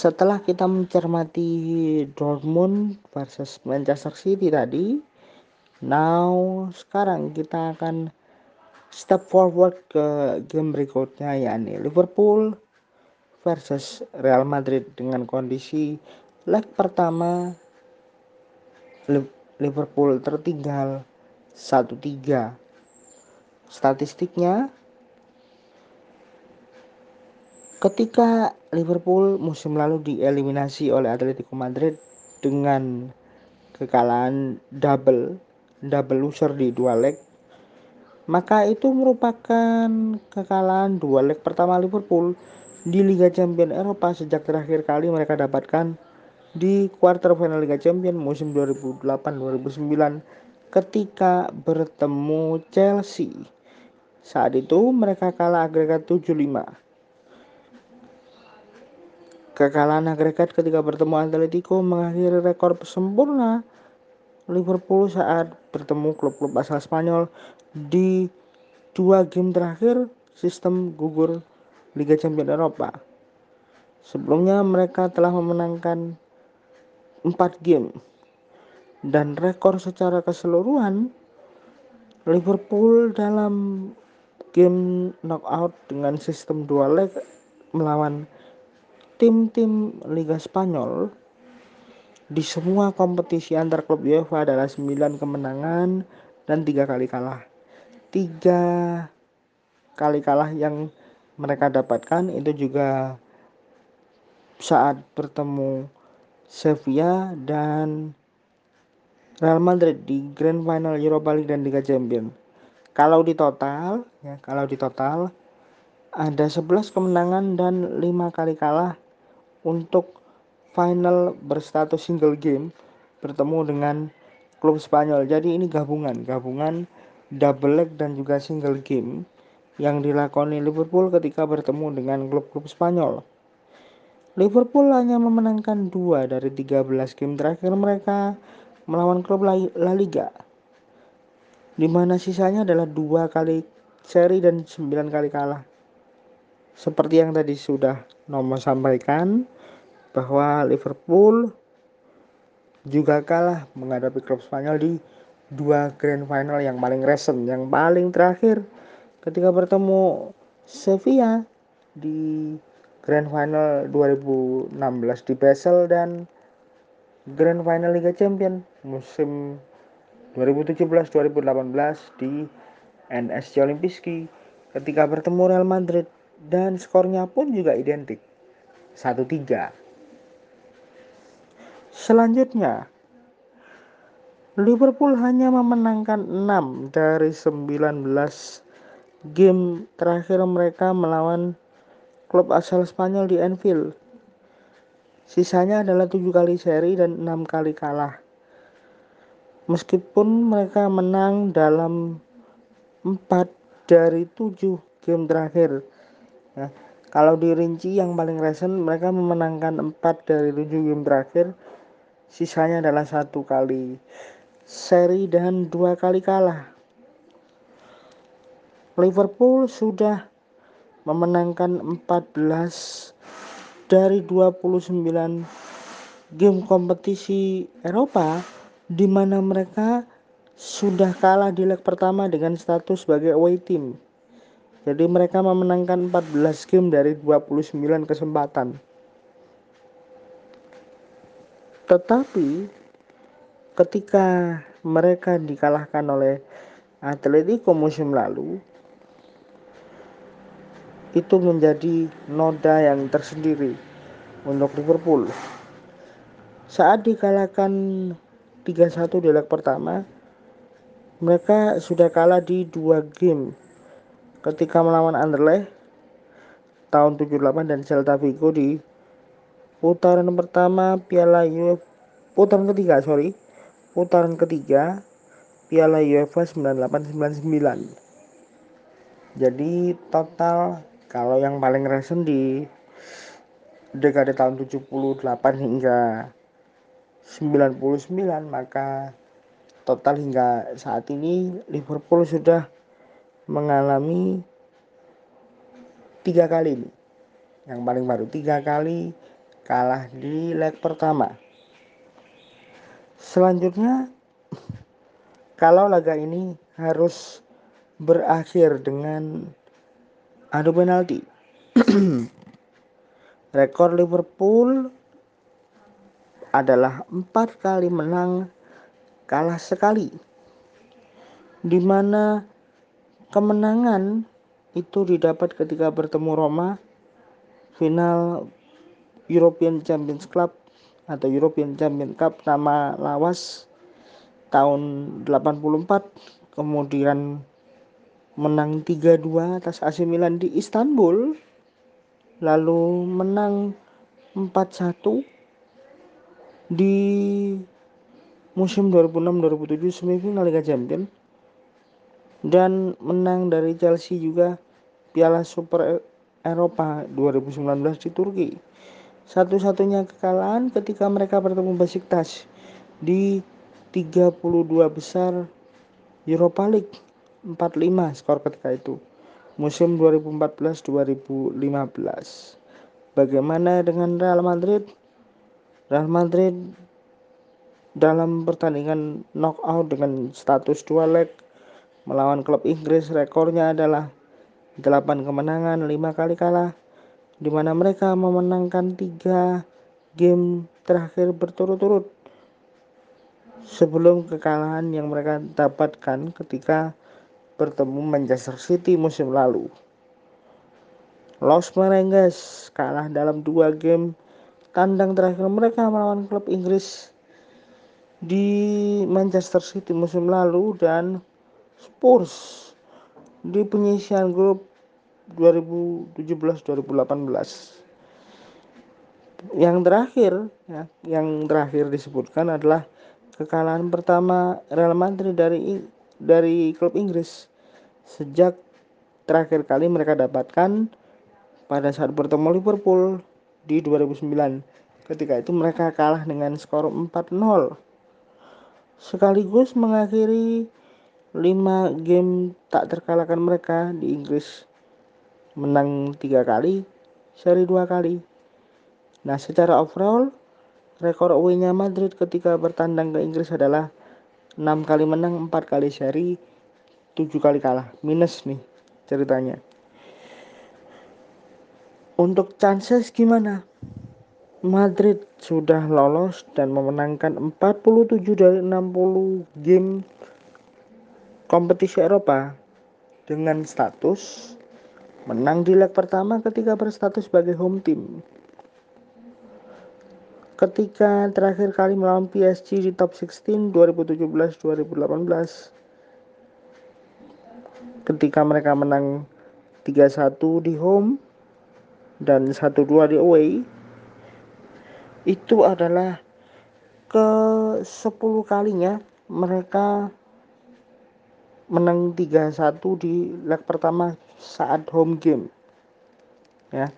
setelah kita mencermati Dortmund versus Manchester City tadi, now sekarang kita akan step forward ke game berikutnya yakni Liverpool versus Real Madrid. Dengan kondisi leg pertama Liverpool tertinggal 1-3 statistiknya ketika Liverpool musim lalu dieliminasi oleh Atletico Madrid dengan kekalahan double double loser di dua leg maka itu merupakan kekalahan dua leg pertama Liverpool di Liga Champions Eropa sejak terakhir kali mereka dapatkan di quarter final Liga Champions musim 2008-2009 ketika bertemu Chelsea. Saat itu mereka kalah agregat 7-5. Kekalahan agregat ketika bertemu Atletico mengakhiri rekor sempurna Liverpool saat bertemu klub-klub asal Spanyol di dua game terakhir sistem gugur Liga Champions Eropa. Sebelumnya mereka telah memenangkan 4 game dan rekor secara keseluruhan Liverpool dalam game knockout dengan sistem dua leg melawan tim-tim Liga Spanyol di semua kompetisi antar klub UEFA adalah 9 kemenangan dan tiga kali kalah. Tiga kali kalah yang mereka dapatkan itu juga saat bertemu Sevilla dan Real Madrid di Grand Final Europa League dan Liga Champions. Kalau di total, ya kalau di total ada 11 kemenangan dan 5 kali kalah untuk final berstatus single game bertemu dengan klub Spanyol. Jadi ini gabungan, gabungan double leg dan juga single game yang dilakoni Liverpool ketika bertemu dengan klub-klub Spanyol. Liverpool hanya memenangkan dua dari 13 game terakhir mereka melawan klub La Liga. Di mana sisanya adalah dua kali seri dan sembilan kali kalah. Seperti yang tadi sudah Nomo sampaikan bahwa Liverpool juga kalah menghadapi klub Spanyol di dua grand final yang paling recent, yang paling terakhir ketika bertemu Sevilla di grand final 2016 di Basel dan grand final Liga Champions musim 2017-2018 di NSC Olimpiski ketika bertemu Real Madrid dan skornya pun juga identik. 1-3 selanjutnya Liverpool hanya memenangkan 6 dari 19 game terakhir mereka melawan klub asal Spanyol di Anfield. Sisanya adalah tujuh kali seri dan enam kali kalah. Meskipun mereka menang dalam empat dari tujuh game terakhir, Ya, kalau dirinci yang paling recent mereka memenangkan 4 dari 7 game terakhir. Sisanya adalah satu kali seri dan dua kali kalah. Liverpool sudah memenangkan 14 dari 29 game kompetisi Eropa di mana mereka sudah kalah di leg pertama dengan status sebagai away team. Jadi mereka memenangkan 14 game dari 29 kesempatan. Tetapi ketika mereka dikalahkan oleh Atletico musim lalu itu menjadi noda yang tersendiri untuk Liverpool. Saat dikalahkan 3-1 di leg pertama, mereka sudah kalah di dua game ketika melawan Anderlecht tahun 78 dan Celta Vigo di putaran pertama Piala UEFA putaran ketiga sorry. Putaran ketiga Piala UEFA 9899 jadi total kalau yang paling recent di dekade tahun 78 hingga 99 maka total hingga saat ini Liverpool sudah mengalami tiga kali yang paling baru tiga kali kalah di leg pertama. Selanjutnya, kalau laga ini harus berakhir dengan adu penalti. Rekor Liverpool adalah empat kali menang, kalah sekali. Di mana kemenangan itu didapat ketika bertemu Roma final European Champions Club atau European Champions Cup nama lawas tahun 84 kemudian menang 3-2 atas AC Milan di Istanbul lalu menang 4-1 di musim 2006-2007 semifinal Liga Champions dan menang dari Chelsea juga Piala Super Eropa 2019 di Turki. Satu-satunya kekalahan ketika mereka bertemu Besiktas di 32 besar Europa League 45 skor ketika itu musim 2014-2015 bagaimana dengan Real Madrid? Real Madrid dalam pertandingan knockout dengan status dua leg melawan klub Inggris rekornya adalah 8 kemenangan 5 kali kalah di mana mereka memenangkan 3 game terakhir berturut-turut sebelum kekalahan yang mereka dapatkan ketika bertemu Manchester City musim lalu. Los Merengues kalah dalam dua game tandang terakhir mereka melawan klub Inggris di Manchester City musim lalu dan Spurs di penyisian grup 2017-2018 yang terakhir ya, yang terakhir disebutkan adalah kekalahan pertama Real Madrid dari dari klub Inggris. Sejak terakhir kali mereka dapatkan pada saat bertemu Liverpool di 2009 ketika itu mereka kalah dengan skor 4-0 sekaligus mengakhiri 5 game tak terkalahkan mereka di Inggris menang tiga kali seri dua kali Nah, secara overall, rekor away-nya Madrid ketika bertandang ke Inggris adalah 6 kali menang, 4 kali seri, 7 kali kalah. Minus nih ceritanya. Untuk chances gimana? Madrid sudah lolos dan memenangkan 47 dari 60 game kompetisi Eropa dengan status menang di leg pertama ketika berstatus sebagai home team. Ketika terakhir kali melawan PSG di top 16 2017-2018 ketika mereka menang 3-1 di home dan 1-2 di away itu adalah ke 10 kalinya mereka menang 3-1 di leg pertama saat home game ya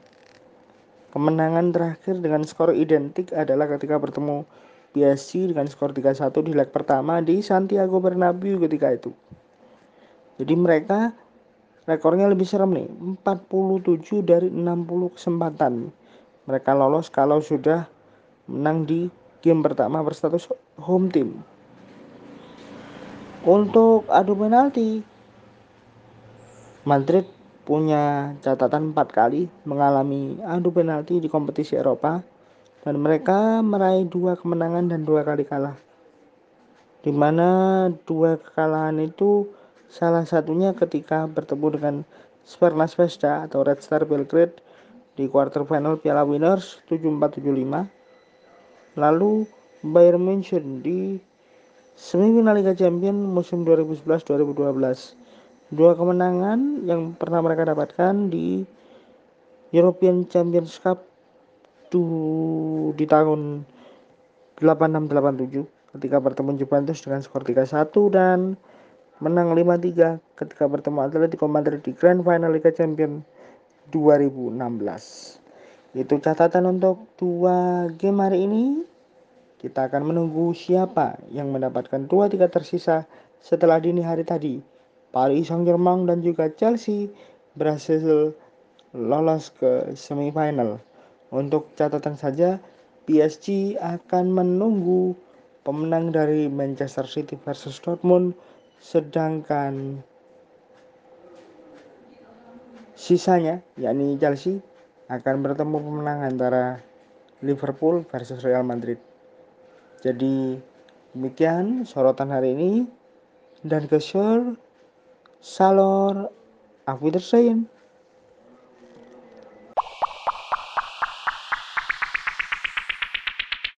Kemenangan terakhir dengan skor identik adalah ketika bertemu PSG dengan skor 3-1 di leg pertama di Santiago Bernabeu ketika itu. Jadi mereka rekornya lebih serem nih, 47 dari 60 kesempatan. Mereka lolos kalau sudah menang di game pertama berstatus home team. Untuk adu penalti, Madrid punya catatan empat kali mengalami adu penalti di kompetisi Eropa dan mereka meraih dua kemenangan dan dua kali kalah. Di mana dua kekalahan itu salah satunya ketika bertemu dengan Sparna Svesda atau Red Star Belgrade di quarter final Piala Winners 7475. Lalu Bayern München di semifinal Liga Champions musim 2011-2012 dua kemenangan yang pernah mereka dapatkan di European Champions Cup di tahun 8687 ketika bertemu Juventus dengan skor 3-1 dan menang 5-3 ketika bertemu Atletico Madrid di Grand Final Liga Champions 2016. Itu catatan untuk dua game hari ini. Kita akan menunggu siapa yang mendapatkan dua tiga tersisa setelah dini hari tadi. Paris Saint-Germain dan juga Chelsea berhasil lolos ke semifinal. Untuk catatan saja, PSG akan menunggu pemenang dari Manchester City versus Dortmund, sedangkan sisanya yakni Chelsea akan bertemu pemenang antara Liverpool versus Real Madrid. Jadi demikian sorotan hari ini dan ke share salor Auf Wiedersehen.